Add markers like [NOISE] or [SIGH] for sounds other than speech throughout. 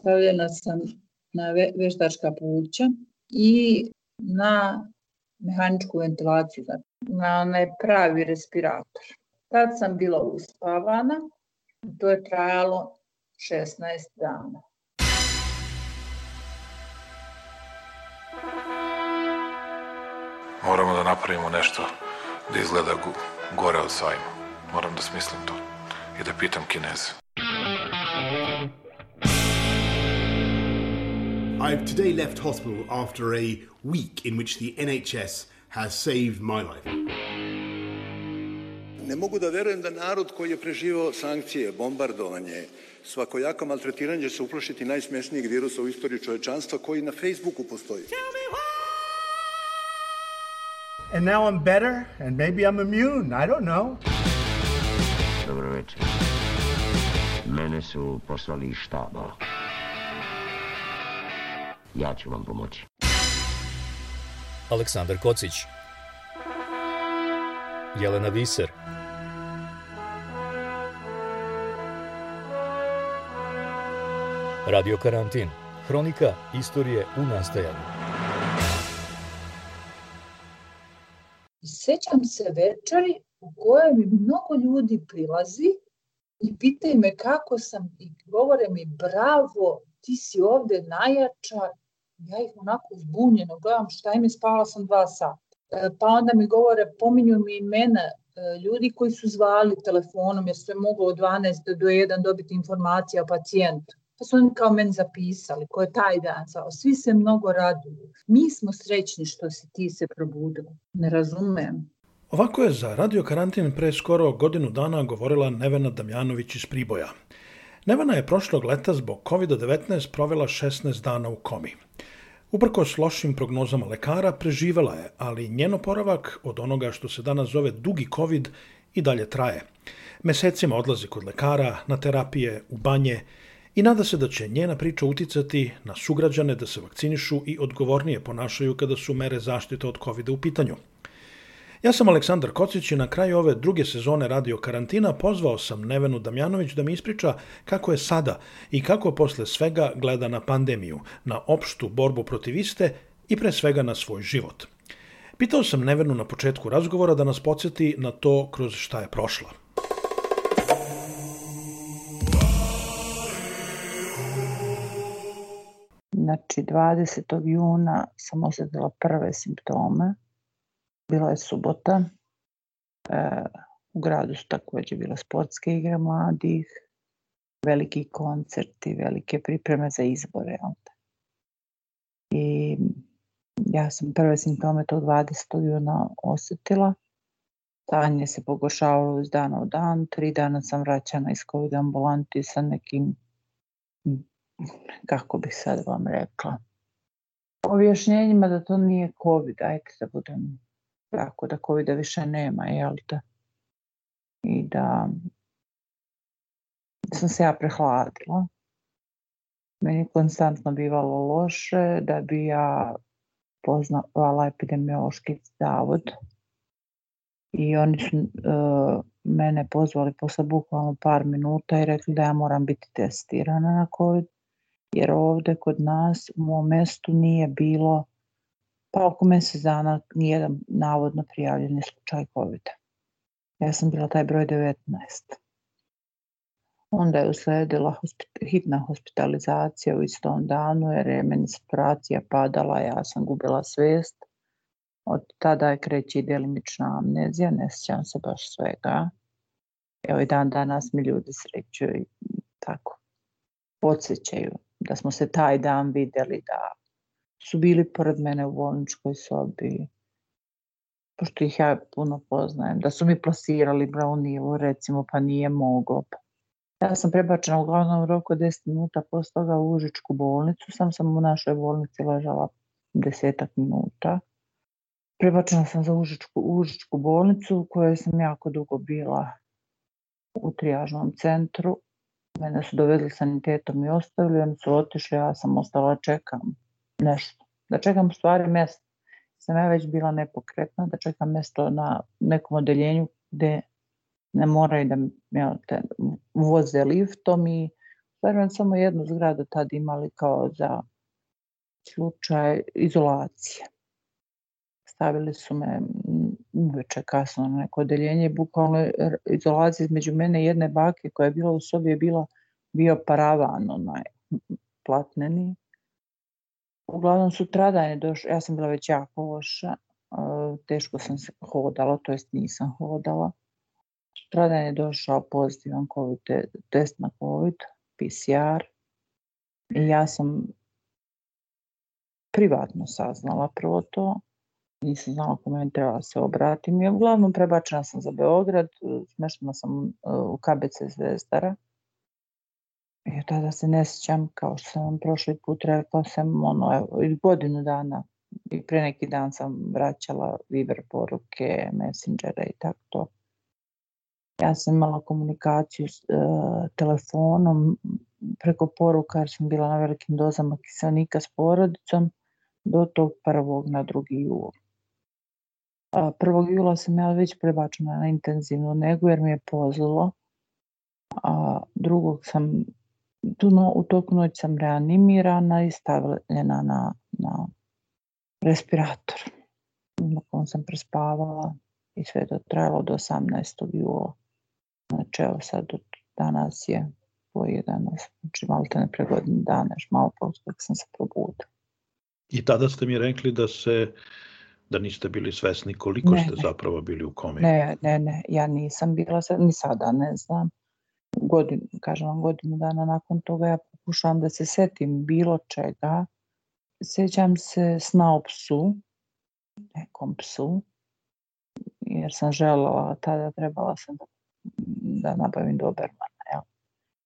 stavljena sam na veštačka pluća i na mehaničku ventilaciju, znači na onaj pravi respirator. Tad sam bila uspavana, to je trajalo 16 dana. Moramo da napravimo nešto da izgleda gore od sajma. Moram da smislim to i da pitam kineze. I've today left hospital after a week in which the NHS has saved my life. Ne mogu da verujem da narod koji je preživao sankcije, bombardovanje, svakojako maltretiranje se uplašiti najsmesnijeg virusa u istoriji čovečanstva koji na Facebooku postoji. And now I'm better and maybe I'm immune, I don't know. Dobro večer. Mene su poslali iz štaba. ja ću vam pomoći. Aleksandar Kocić Jelena Viser Radio Karantin Hronika istorije u nastajanju Sećam se večeri u kojoj mi mnogo ljudi prilazi i pitaju me kako sam i govore mi bravo, ti si ovde najjača Ja ih onako zbunjeno gledam šta im je spala sam dva sata. E, pa onda mi govore, pominju mi imena e, ljudi koji su zvali telefonom jer se moglo od 12 do 1 dobiti informacija pacijentu. Pa su oni kao meni zapisali ko je taj dan zvao. Svi se mnogo raduju. Mi smo srećni što si ti se probudio. Ne razumem. Ovako je za Radio Karantin pre skoro godinu dana govorila Nevena Damjanović iz Priboja. Nevena je prošlog leta zbog COVID-19 provela 16 dana u komi. Uprkos lošim prognozama lekara, preživala je, ali njen oporavak od onoga što se danas zove dugi COVID i dalje traje. Mesecima odlazi kod lekara, na terapije, u banje i nada se da će njena priča uticati na sugrađane da se vakcinišu i odgovornije ponašaju kada su mere zaštite od covid u pitanju – Ja sam Aleksandar Kocić i na kraju ove druge sezone Radio Karantina pozvao sam Nevenu Damjanović da mi ispriča kako je sada i kako posle svega gleda na pandemiju, na opštu borbu protiv iste i pre svega na svoj život. Pitao sam Nevenu na početku razgovora da nas podsjeti na to kroz šta je prošla. Znači, 20. juna sam osjetila prve simptome Bila je subota. E, u gradu su takođe bila sportske igre mladih, veliki koncerti, velike pripreme za izbore. Onda. I ja sam prve simptome to 20. juna osetila. Stanje se pogošavalo iz dana u dan. Tri dana sam vraćana iz COVID ambulanti sa nekim, kako bih sad vam rekla, objašnjenjima da to nije COVID, ajte da budem tako da COVID-a više nema, jel da? I da sam se ja prehladila. Meni konstantno bivalo loše da bi ja poznavala epidemiološki zavod i oni su uh, mene pozvali posle bukvalno par minuta i rekli da ja moram biti testirana na COVID jer ovde kod nas u mom mestu nije bilo pa oko mesec dana nijedan navodno prijavljeni slučaj covid -a. Ja sam bila taj broj 19. Onda je usledila hospita hitna hospitalizacija u istom danu jer je meni saturacija padala, ja sam gubila svest. Od tada je kreći delimična amnezija, ne sjećam se baš svega. Evo i dan danas mi ljudi sreću i tako podsjećaju da smo se taj dan videli da su bili pored mene u bolničkoj sobi, pošto ih ja puno poznajem, da su mi plasirali Brownijevo recimo, pa nije moglo. Ja sam prebačena uglavnom u roku 10 minuta posle toga u Užičku bolnicu, sam sam u našoj bolnici ležala desetak minuta. Prebačena sam za Užičku, Užičku bolnicu u kojoj sam jako dugo bila u trijažnom centru. Mene su dovezli sanitetom i ostavili, oni su otišli, ja sam ostala čekam nešto, da čekam stvari mesto. Sam ja već bila nepokretna, da čekam mesto na nekom odeljenju gde ne moraju da ja, te, voze liftom i verujem samo jednu zgradu tad imali kao za slučaj izolacije. Stavili su me uveče kasno na neko odeljenje, bukvalno izolacija između mene i jedne bake koja je bila u sobi je bila bio paravan onaj platneni uglavnom sutradan je došla, ja sam bila već jako loša, teško sam se hodala, to jest nisam hodala. Sutradan je došao pozitivan COVID, test na COVID, PCR. I ja sam privatno saznala prvo to. Nisam znala kome treba da se obratim. I uglavnom prebačena sam za Beograd, e, smeštena sam e, u KBC Zvezdara. Ja e, tada se ne sjećam, kao što sam prošli put rekla, sam ono, evo, godinu dana i pre neki dan sam vraćala Viber poruke, Messengera i tako to. Ja sam imala komunikaciju s e, telefonom preko poruka jer sam bila na velikim dozama kiselnika s porodicom do tog prvog na drugi jul. 1. jula sam ja već prebačena na intenzivnu negu jer mi je pozlilo. A drugog sam Дуно у току noći sam reanimirana i stavljena na, na respirator na sam prespavala i sve to trajalo do 18. jula. Znači evo sad do danas je po 11, znači malo te ne pre dana, još malo posle kako sam se probudila. I tada ste mi rekli da se da niste bili svesni koliko ne, ste ne. zapravo bili u komi. Ne, ne, ne, ja nisam bila, ni sada ne znam godinu, kažem vam godinu dana nakon toga ja pokušavam da se setim bilo čega. Sećam se sna o psu, nekom psu, jer sam želela, tada trebala sam da, da nabavim Dobermana. Jel?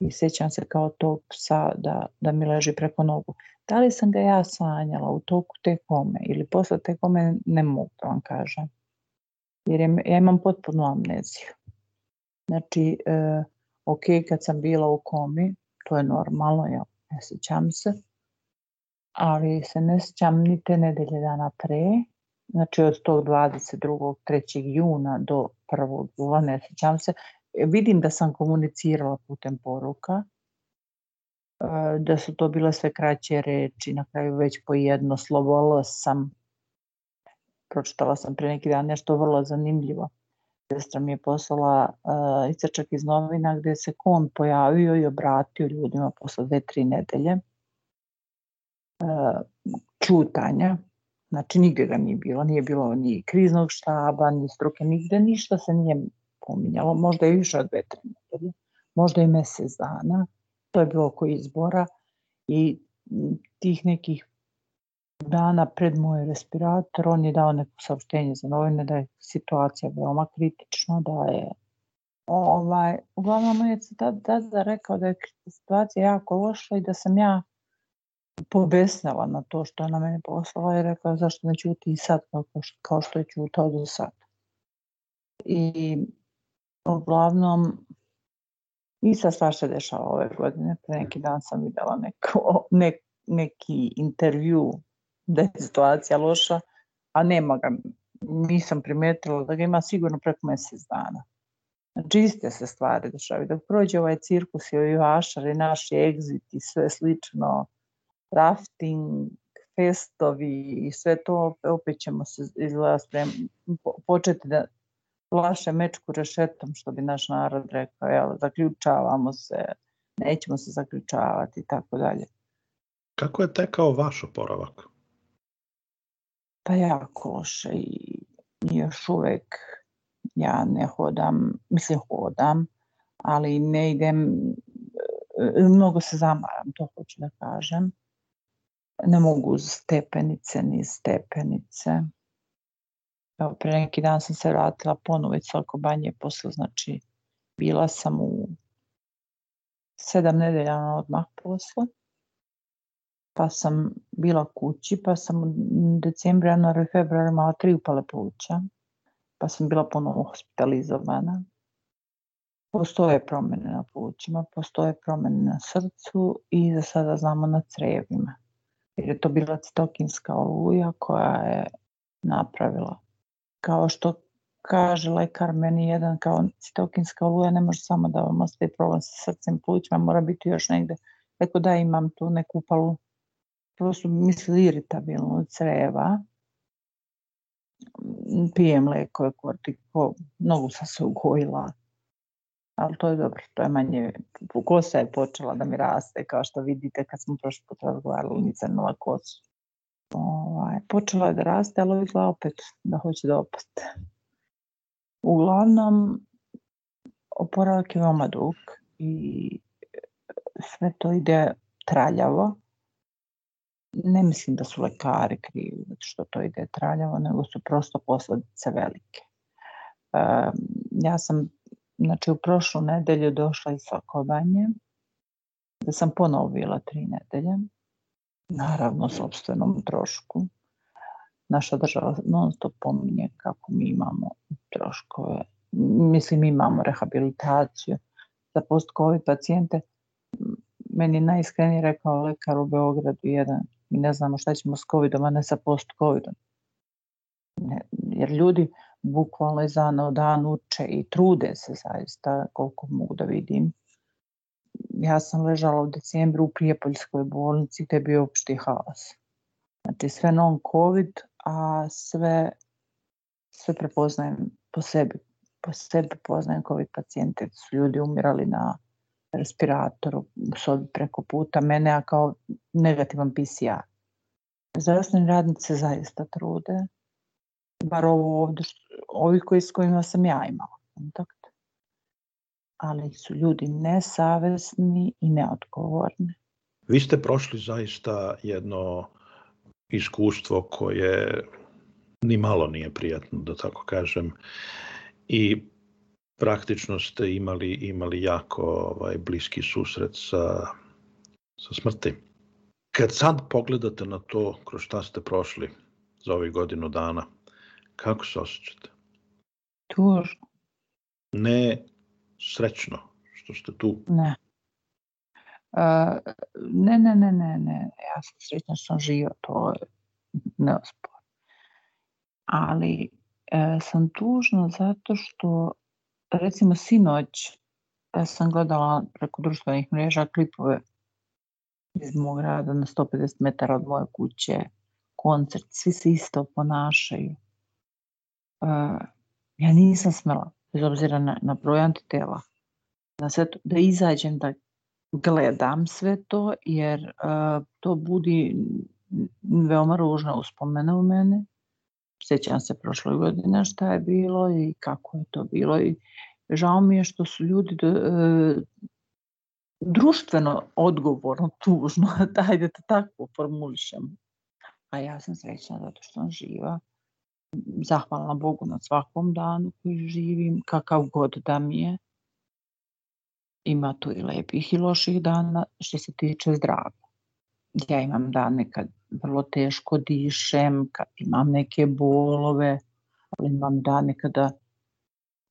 I sećam se kao tog psa da, da mi leži preko nogu. Da li sam ga ja sanjala u toku te kome ili posle te kome ne mogu da vam kažem. Jer je, ja imam potpuno amneziju. Znači, e, Ok, kad sam bila u komi, to je normalno, ja ne sjećam se. Ali se ne sjećam ni te nedelje dana pre, znači od tog 22. 3. juna do 1. jula, ne sjećam se. E, vidim da sam komunicirala putem poruka, e, da su to bile sve kraće reči, na kraju već po jedno slovo sam pročitala sam pre neki dan nešto vrlo zanimljivo Sestra mi je poslala uh, iscrčak iz novina gdje se kon pojavio i obratio ljudima posle dve, tri nedelje uh, eh, čutanja. Znači nigdje ga nije bilo, nije bilo ni kriznog štaba, ni struke, nigdje ništa se nije pominjalo, možda i više od dve, tri nedelje, možda i mjesec dana. To je bilo oko izbora i tih nekih dana pred moj respirator, on je dao neko saopštenje za novine da je situacija veoma kritična, da je ovaj, uglavnom on je tada tada rekao da je situacija jako loša i da sam ja pobesnela na to što je na mene poslala i rekao zašto ne ćuti i sad kao što, kao što je ćutao do sad. I uglavnom i sa sva se dešava ove godine. Pre neki dan sam videla neko, nek, neki intervju da je situacija loša, a nema ga, nisam primetila da ga ima sigurno preko mesec dana. Znači iste se stvari dešavaju. Da prođe ovaj cirkus i ovi vašari, naš exit i sve slično, rafting, festovi i sve to, opet ćemo se izgleda početi da plaše mečku rešetom, što bi naš narod rekao, jel, zaključavamo se, nećemo se zaključavati i tako dalje. Kako je tekao vaš oporavak? Pa jako loše i još uvek ja ne hodam, mislim hodam, ali ne idem, e, mnogo se zamaram, to hoću da kažem. Ne mogu stepenice, ni stepenice. Evo, pre neki dan sam se vratila ponovo iz Soko banje posle, znači bila sam u sedam nedelja odmah posla pa sam bila kući, pa sam u decembru, januaru i februaru imala tri upale pluća, pa sam bila ponovo hospitalizovana. Postoje promene na plućima, postoje promene na srcu i za sada znamo na crevima. Jer je to bila citokinska oluja koja je napravila. Kao što kaže lekar meni jedan kao citokinska oluja ne može samo da vam ostaje problem sa srcem plućima, mora biti još negde. Tako da imam tu neku upalu to su mislim iritabilno creva, pijem lekove kortiko, mnogo sam se ugojila, ali to je dobro, to je manje, kosa je počela da mi raste, kao što vidite kad smo prošli put razgovarali, nisam imala kosu. Ovaj, počela je da raste, ali uvijek opet da hoće da opaste. Uglavnom, oporavak je veoma dug i sve to ide traljavo ne mislim da su lekari krivi što to ide traljavo, nego su prosto posledice velike. ja sam znači, u prošlu nedelju došla iz Sokobanje, da sam ponovo bila tri nedelje, naravno sobstvenom trošku. Naša država non stop pominje kako mi imamo troškove. Mislim imamo rehabilitaciju za post-covid pacijente, meni najiskrenije rekao lekar u Beogradu jedan Mi ne znamo šta ćemo s covidom, a ne sa post-covidom. Ne, jer ljudi bukvalno iz dana u dan uče i trude se zaista koliko mogu da vidim. Ja sam ležala u decembru u Prijepoljskoj bolnici gde je bio opšti haos. Znači sve non-covid, a sve, sve prepoznajem po sebi. Po sebi poznajem covid pacijente, su ljudi umirali na respirator u sobi preko puta mene, a kao negativan PCR. Zdravstveni radnice zaista trude, bar ovo ovdje, ovi koji s kojima sam ja imala kontakt. Ali su ljudi nesavesni i neodgovorni. Vi ste prošli zaista jedno iskustvo koje ni malo nije prijatno, da tako kažem. I praktično ste imali, imali jako ovaj, bliski susret sa, sa smrti. Kad sad pogledate na to kroz šta ste prošli za ovih godinu dana, kako se osjećate? Tužno. Ne srećno što ste tu. Ne. Uh, ne, ne, ne, ne, ne, ja sam srećna što sam živio, to je neosporno. Ali e, sam tužna zato što recimo sinoć ja sam gledala preko društvenih mreža klipove iz mog grada na 150 metara od moje kuće, koncert, svi se isto ponašaju. Uh, ja nisam smela, bez obzira na, na broj antitela, na sve to, da izađem da gledam sve to, jer uh, to budi veoma ružna uspomena u mene sjećam se prošle godine šta je bilo i kako je to bilo i žao mi je što su ljudi e, društveno odgovorno, tužno, [LAUGHS] dajde da, da tako formulišem. A ja sam srećna zato što sam živa. Zahvalna Bogu na svakom danu koji živim, kakav god da mi je. Ima tu i lepih i loših dana što se tiče zdravlja ja imam dane kad vrlo teško dišem, kad imam neke bolove, ali imam dane kada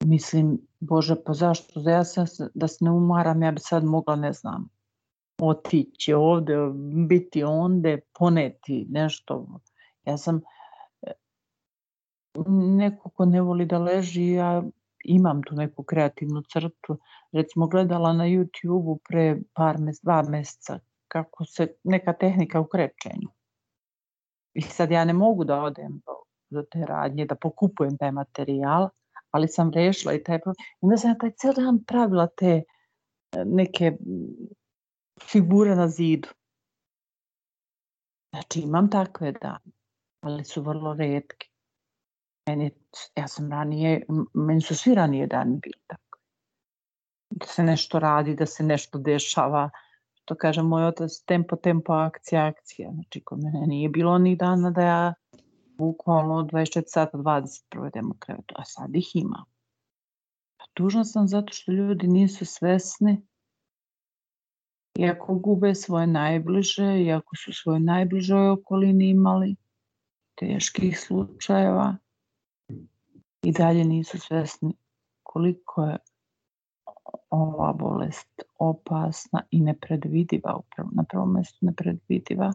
mislim, Bože, pa zašto, da ja se, da se ne umaram, ja bi sad mogla, ne znam, otići ovde, biti onde, poneti nešto. Ja sam e, neko ko ne voli da leži, ja imam tu neku kreativnu crtu. Recimo gledala na YouTube-u pre par mes, dva meseca kako se neka tehnika u krečenju. I sad ja ne mogu da odem do te radnje, da pokupujem taj materijal, ali sam rešila i taj problem. I onda sam ja taj cijel dan pravila te e, neke figure na zidu. Znači imam takve dane, ali su vrlo redke. Meni, ja sam ranije, meni su svi ranije dani bili tako. Da se nešto radi, da se nešto dešava, to kaže moj otac, tempo, tempo, akcija, akcija. Znači, kod mene nije bilo ni dana da ja bukvalno 24 sata 20 provedem u krevetu, a sad ih ima. A pa tužna sam zato što ljudi nisu svesni iako gube svoje najbliže, iako su svoje najbližoj okolini imali teških slučajeva, i dalje nisu svesni koliko je ova bolest opasna i nepredvidiva, upravo na prvom mjestu nepredvidiva.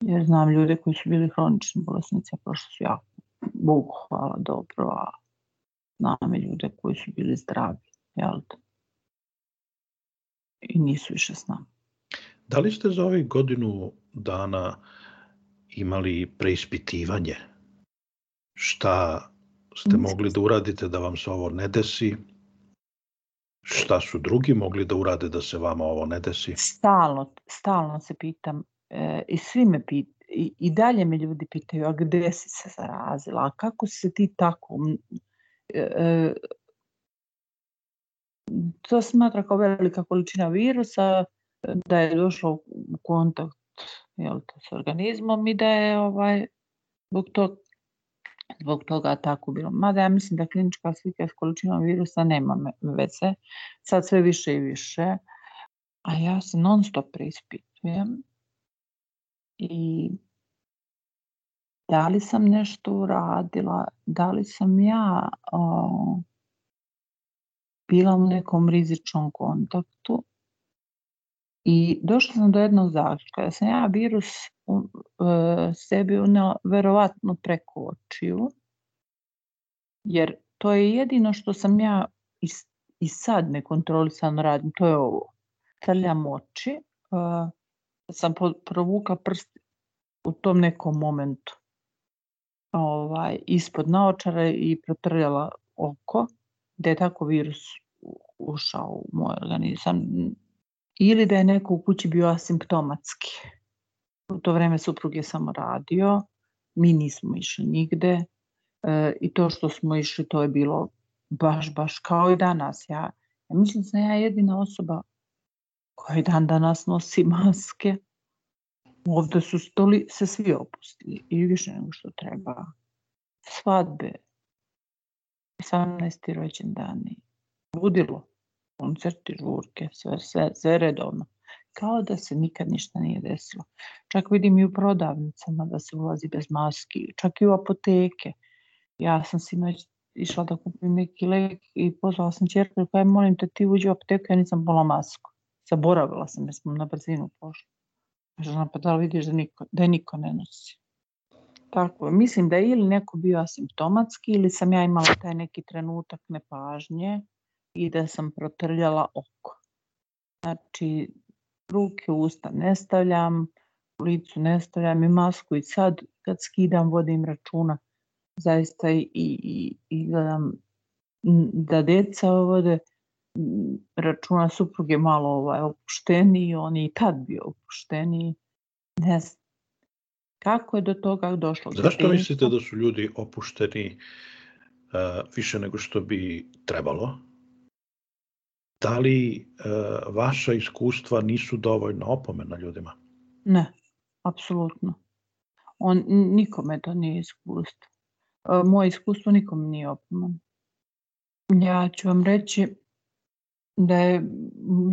Jer znam ljude koji su bili hronični bolesnici, a prošli su jako, Bogu hvala, dobro, a znam i ljude koji su bili zdravi, jel da? I nisu više s nama. Da li ste za ovih godinu dana imali preispitivanje? Šta ste mogli da uradite da vam se ovo ne desi? šta su drugi mogli da urade da se vama ovo ne desi? Stalno, stalno se pitam e, i svi me pitaju i, i dalje me ljudi pitaju, a gde si se zarazila, a kako si se ti tako... E, e, to smatra kao velika količina virusa, da je došlo u kontakt jel, s organizmom i da je ovaj, zbog tog zbog toga tako bilo. Mada ja mislim da klinička slika s količinom virusa nema veze, sad sve više i više, a ja se non stop preispitujem i da li sam nešto uradila, da li sam ja o, bila u nekom rizičnom kontaktu i došla sam do jednog zaključka da sam ja virus E, sebi uneo verovatno preko očiju, jer to je jedino što sam ja i, i sad nekontrolisano radim, to je ovo. Trljam oči, uh, sam provukla prst u tom nekom momentu ovaj, ispod naočara i protrljala oko, da je tako virus ušao u moj organizam. Ili da je neko u kući bio asimptomatski U to vreme suprug je samo radio, mi nismo išli nigde e, i to što smo išli to je bilo baš, baš kao i danas. Ja, ja mislim da ja jedina osoba koja i dan danas nosi maske. Ovde su stoli, se svi opustili i više nego što treba. Svadbe, 18. rođendani, budilo, koncerti, žurke, sve, sve, sve redovno kao da se nikad ništa nije desilo. Čak vidim i u prodavnicama da se ulazi bez maski, čak i u apoteke. Ja sam sinoć išla da kupim neki lek i pozvala sam čerku, pa je molim te ti uđi u apoteku, ja nisam bola masku. Zaboravila sam, jer smo na brzinu pošla. Žena, pa da li vidiš da, niko, da niko ne nosi? Tako, mislim da je ili neko bio asimptomatski ili sam ja imala taj neki trenutak nepažnje i da sam protrljala oko. Znači, ruke u usta ne stavljam, u licu ne stavljam i masku i sad kad skidam vodim računa zaista i, i, i gledam da deca vode računa supruge malo ovaj, opušteniji, on je i tad bio opušteniji. Ne Kako je do toga došlo? Zašto mislite da su ljudi opušteni uh, više nego što bi trebalo? da li e, vaša iskustva nisu dovoljno opomena ljudima? Ne, apsolutno. On, nikome to nije iskustvo. E, moje iskustvo nikome nije opomena. Ja ću vam reći da je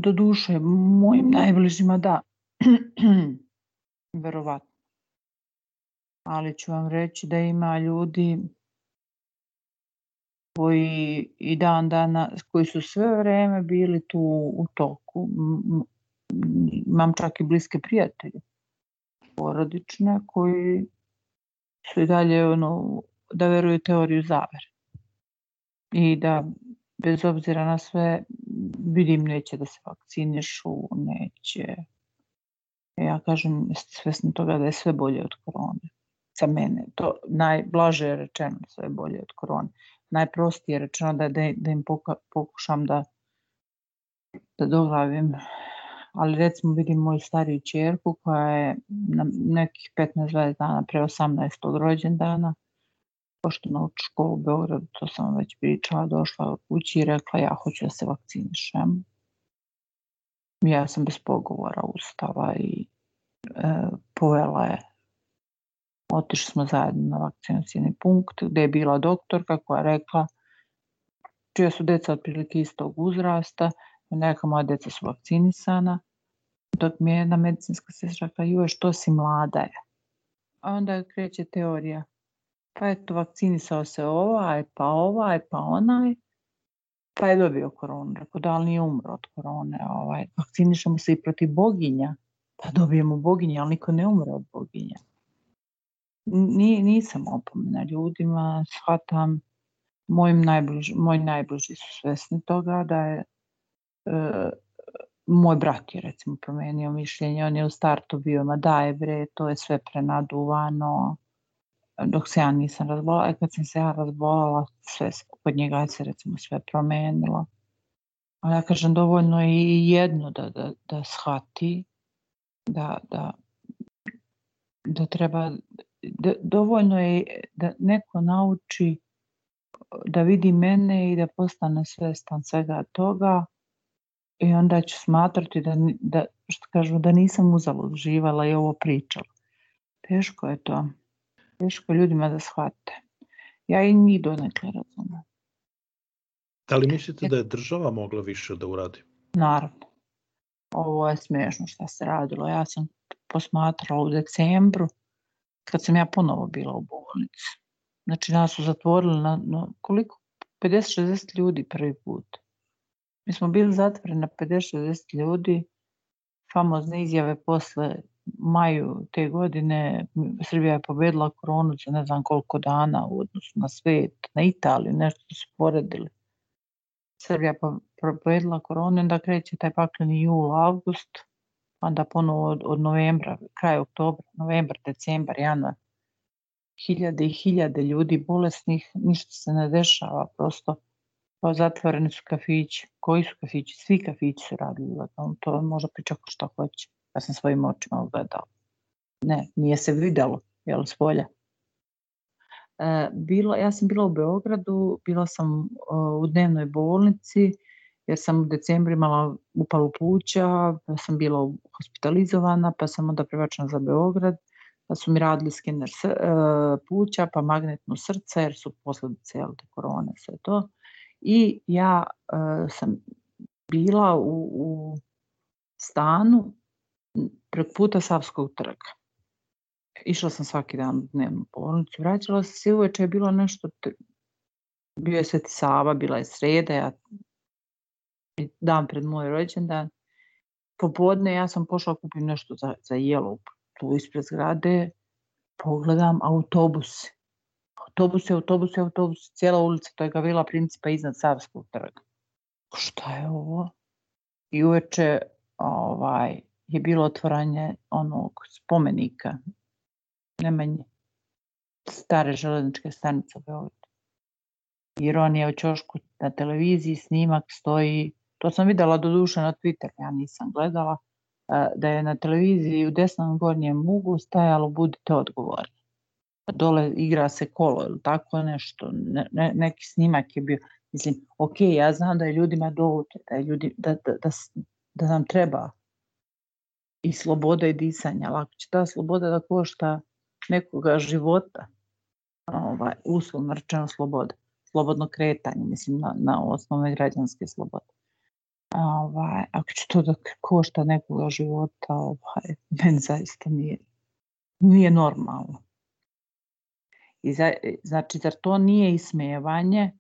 do duše mojim najbližima da, [CLEARS THROAT] verovatno. Ali ću vam reći da ima ljudi koji i dan dana, koji su sve vreme bili tu u toku. Imam čak i bliske prijatelje porodične koji su i dalje ono, da veruju teoriju zavere. I da bez obzira na sve vidim neće da se vakcinišu, neće. Ja kažem, jeste svesni toga da je sve bolje od korone. Za mene, to najblaže rečeno sve bolje od korone najprostije rečeno da, da, da im poka, pokušam da, da doglavim. Ali recimo vidim moju stariju čerku koja je na nekih 15-20 dana pre 18. rođendana pošto na školu u Beogradu, to sam već pričala, došla u kući i rekla ja hoću da se vakcinišem. Ja sam bez pogovora ustala i e, povela je Otišli smo zajedno na vakcinacijni punkt gde je bila doktorka koja je rekla čija su deca otprilike istog uzrasta, neka moja djeca su vakcinisana, dok mi je jedna medicinska sestra rekla, joj, što si mlada je. A onda kreće teorija, pa eto, vakcinisao se ovaj, pa ovaj, pa onaj, pa je dobio koronu. Rekao, da li nije umro od korone? Ovaj, vakcinišemo se i protiv boginja. Pa dobijemo boginja, ali niko ne umre od boginja ni, nisam opomena ljudima, shvatam, mojim najbliž, moj najbliži su svesni toga da je e, moj brat je recimo promenio mišljenje, on je u startu bio, ma daj bre, to je sve prenaduvano, dok se ja nisam razbolala, e, kad sam se ja razbolala, sve, kod njega se recimo sve promenilo. A ja kažem, dovoljno je i jedno da, da, da shvati, da, da, da treba Da, dovoljno je da neko nauči da vidi mene i da postane svestan svega toga i onda ću smatrati da, da što kažu, da nisam uzalud živala i ovo pričala. Teško je to. Teško je ljudima da shvate. Ja i njih donekle razumem. Da li mislite da je država mogla više da uradi? Naravno. Ovo je smešno šta se radilo. Ja sam posmatrala u decembru kad sam ja ponovo bila u bolnici. Znači nas su zatvorili na, no, koliko? 50-60 ljudi prvi put. Mi smo bili zatvoreni na 50-60 ljudi. Famozne izjave posle maju te godine Srbija je pobedila koronu za ne znam koliko dana u odnosu na svet, na Italiju, nešto su poredili. Srbija je pobedila koronu, onda kreće taj pakleni jul, avgust onda pa ponovo od, od novembra, kraj oktobra, novembar, decembar, januar, hiljade i hiljade ljudi bolesnih, ništa se ne dešava, prosto pa zatvoreni su kafići. Koji su kafići? Svi kafići su radili lockdown, to možda priča ko šta hoće. Ja sam svojim očima gledao. Ne, nije se videlo, jel, s polja. E, bilo, ja sam bila u Beogradu, bila sam o, u dnevnoj bolnici, jer sam u decembru imala upalu pluća, pa sam bila hospitalizovana, pa sam onda prebačena za Beograd, pa su mi radili skener e, pluća, pa magnetno srce, jer su posljedice jel, te korone, sve to. I ja e, sam bila u, u stanu preko puta Savskog trga. Išla sam svaki dan u dnevnu bolnicu, vraćala sam se uveče je bilo nešto, bio je Sveti Sava, bila je sreda, ja dan pred moj rođendan, popodne ja sam pošla da kupim nešto za, za jelo tu ispred zgrade, pogledam autobuse. Autobuse, autobuse, autobuse, cijela ulica, to je Gavrila Principa iznad Savskog trga. Šta je ovo? I uveče ovaj, je bilo otvoranje onog spomenika Nemanje stare železničke stanice u Beogradu. Ironija u Ćošku na televiziji snimak stoji To sam videla do duše na Twitter, ja nisam gledala, e, da je na televiziji u desnom gornjem ugu stajalo budite odgovorni. Dole igra se kolo ili tako nešto, ne, ne, neki snimak je bio. Mislim, ok, ja znam da je ljudima dovuče, da, ljudi, da, da, da, da nam treba i sloboda i disanja. Lako će ta sloboda da košta nekoga života, ovaj, uslovno rečeno sloboda, slobodno kretanje, mislim na, na osnovne građanske slobode. Ovaj, ako će to da košta nekoga života, ovaj, [LAUGHS] meni zaista nije, nije normalno. I za, e, znači, zar to nije ismejevanje? E,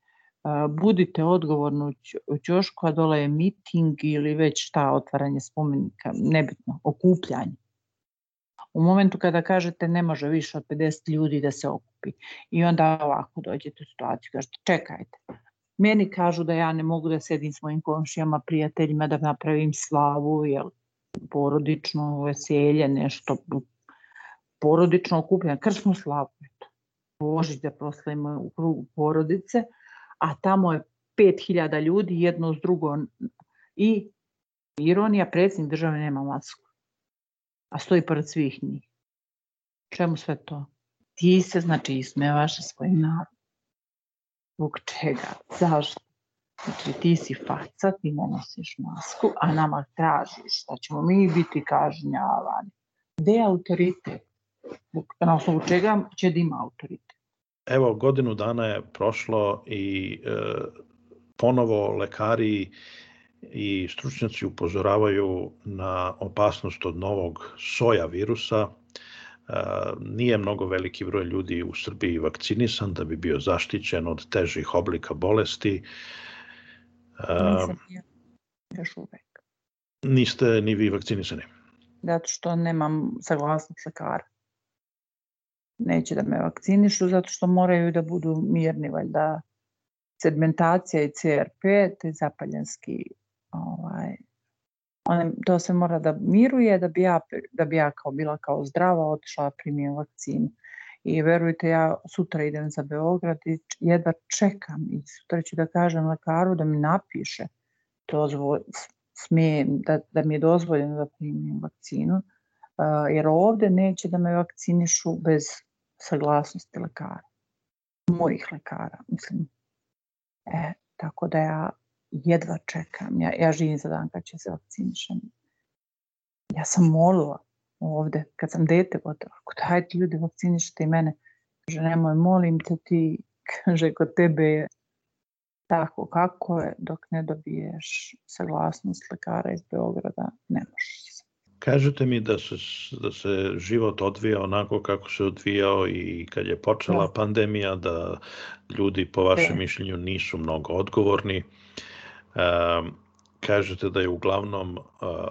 budite odgovorni u Ćošku, a dole je miting ili već šta, otvaranje spomenika, nebitno, okupljanje. U momentu kada kažete ne može više od 50 ljudi da se okupi i onda ovako dođete u situaciju, kažete čekajte, Meni kažu da ja ne mogu da sedim s mojim komšijama, prijateljima, da napravim slavu, jel, porodično veselje, nešto porodično okupljanje, kršnu slavu, eto. Božić da proslavimo u krugu porodice, a tamo je 5000 ljudi, jedno s drugo. I ironija, predsjednik države nema masku, a stoji pored svih njih. Čemu sve to? Ti se, znači, ismevaš svojim narodom. Zbog čega? Zašto? Znači ti si faca, ti ne nosiš masku, a nama tražiš da ćemo mi biti kažnjavani. Gde je autoritet? Na osnovu čega će da ima autoritet? Evo, godinu dana je prošlo i e, ponovo lekari i stručnjaci upozoravaju na opasnost od novog soja virusa, nije mnogo veliki broj ljudi u Srbiji vakcinisan da bi bio zaštićen od težih oblika bolesti. Nisam ja još uvek. Niste ni vi vakcinisani? Zato što nemam saglasnost lekara. Neće da me vakcinišu zato što moraju da budu mirni, valjda sedmentacija i CRP, te zapaljanski ovaj, one, to se mora da miruje da bi ja, da bi ja kao bila kao zdrava otišla primijem vakcinu. I verujte, ja sutra idem za Beograd i jedva čekam i sutra ću da kažem lekaru da mi napiše dozvo, smije, da, da mi je dozvoljeno da primim vakcinu, uh, jer ovde neće da me vakcinišu bez saglasnosti lekara, mojih lekara, mislim. E, tako da ja jedva čekam, ja, ja živim za dan kad će se vakcinišem. Ja sam molila ovde, kad sam dete gotovo, ako dajte ljudi vakcinišite i mene, kaže nemoj molim te ti, kaže kod tebe je tako kako je, dok ne dobiješ saglasnost lekara iz Beograda, ne možeš Kažete mi da se, da se život odvija onako kako se odvijao i kad je počela da. pandemija, da ljudi po vašem da. mišljenju nisu mnogo odgovorni. Kažete da je uglavnom e,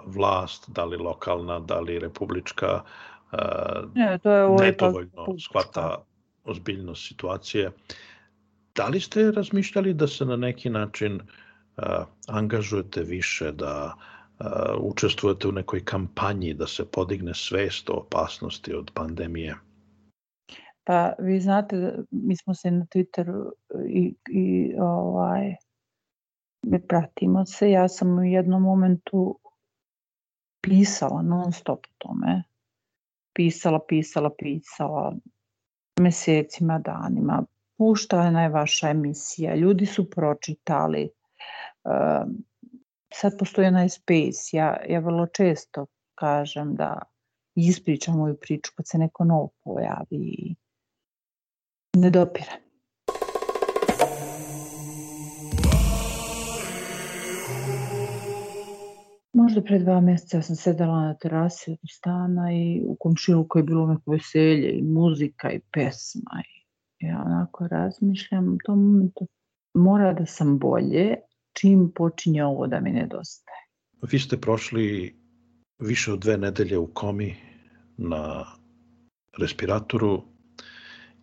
vlast, da li lokalna, da li republička, e, ne, to je ovaj nedovoljno pa-, pa... shvata ozbiljnost situacije. Da li ste razmišljali da se na neki način e, angažujete više, da učestvujete u nekoj kampanji, da se podigne svest o opasnosti od pandemije? Pa vi znate, da, mi smo se na Twitteru i, i ovaj, pratimo se. Ja sam u jednom momentu pisala non stop o tome. Pisala, pisala, pisala mesecima, danima. Puštana je vaša emisija, ljudi su pročitali. Ehm, sad postoji onaj space. Ja, ja vrlo često kažem da ispričam moju priču kad se neko novo pojavi i ne dopiram. možda pre dva mjeseca sam sedala na terasi stana i u komšiluku je bilo neko veselje i muzika i pesma. I ja onako razmišljam u tom momentu mora da sam bolje čim počinje ovo da mi nedostaje. Vi ste prošli više od dve nedelje u komi na respiratoru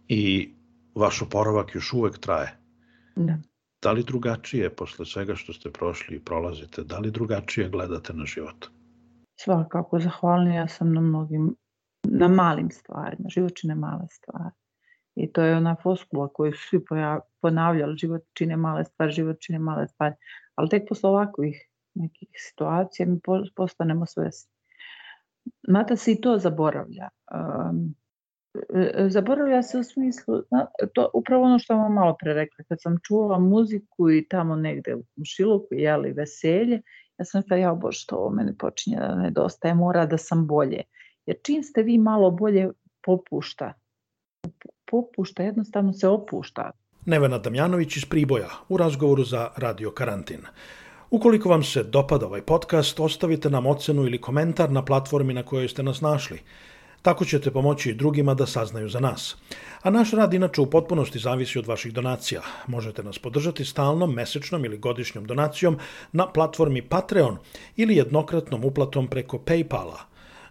i vaš oporavak još uvek traje. Da da li drugačije posle svega što ste prošli i prolazite, da li drugačije gledate na život? Svakako, zahvalnija sam na mnogim, na malim stvarima, život čine male stvari. I to je ona foskula koju su svi ponavljali, život čine male stvari, život čine male stvari. Ali tek posle ovakvih nekih situacija mi postanemo svesni. Mata se i to zaboravlja. Um, E, e, zaboravlja se u smislu, to, upravo ono što vam malo pre rekla, kad sam čuvala muziku i tamo negde u komšiluku, jeli veselje, ja sam rekla, ja bož, to ovo mene počinje da nedostaje, mora da sam bolje. Jer čim ste vi malo bolje popušta, popušta, jednostavno se opušta. Nevena Damjanović iz Priboja u razgovoru za Radio Karantin. Ukoliko vam se dopada ovaj podcast, ostavite nam ocenu ili komentar na platformi na kojoj ste nas našli. Tako ćete pomoći i drugima da saznaju za nas. A naš rad inače u potpunosti zavisi od vaših donacija. Možete nas podržati stalnom, mesečnom ili godišnjom donacijom na platformi Patreon ili jednokratnom uplatom preko Paypala.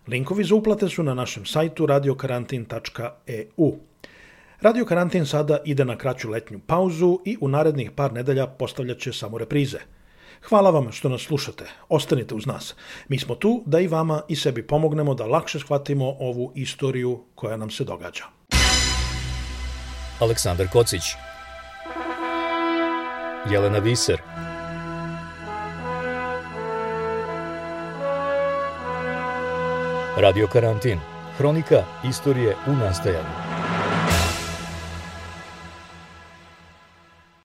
Linkovi za uplate su na našem sajtu radiokarantin.eu. Radio Karantin sada ide na kraću letnju pauzu i u narednih par nedelja postavljaće samo reprize – Hvala vam što nas slušate. Ostanite uz nas. Mi smo tu da i vama i sebi pomognemo da lakše shvatimo ovu istoriju koja nam se događa. Aleksandar Kocić Jelena Viser Radio Karantin Hronika istorije u nastajanju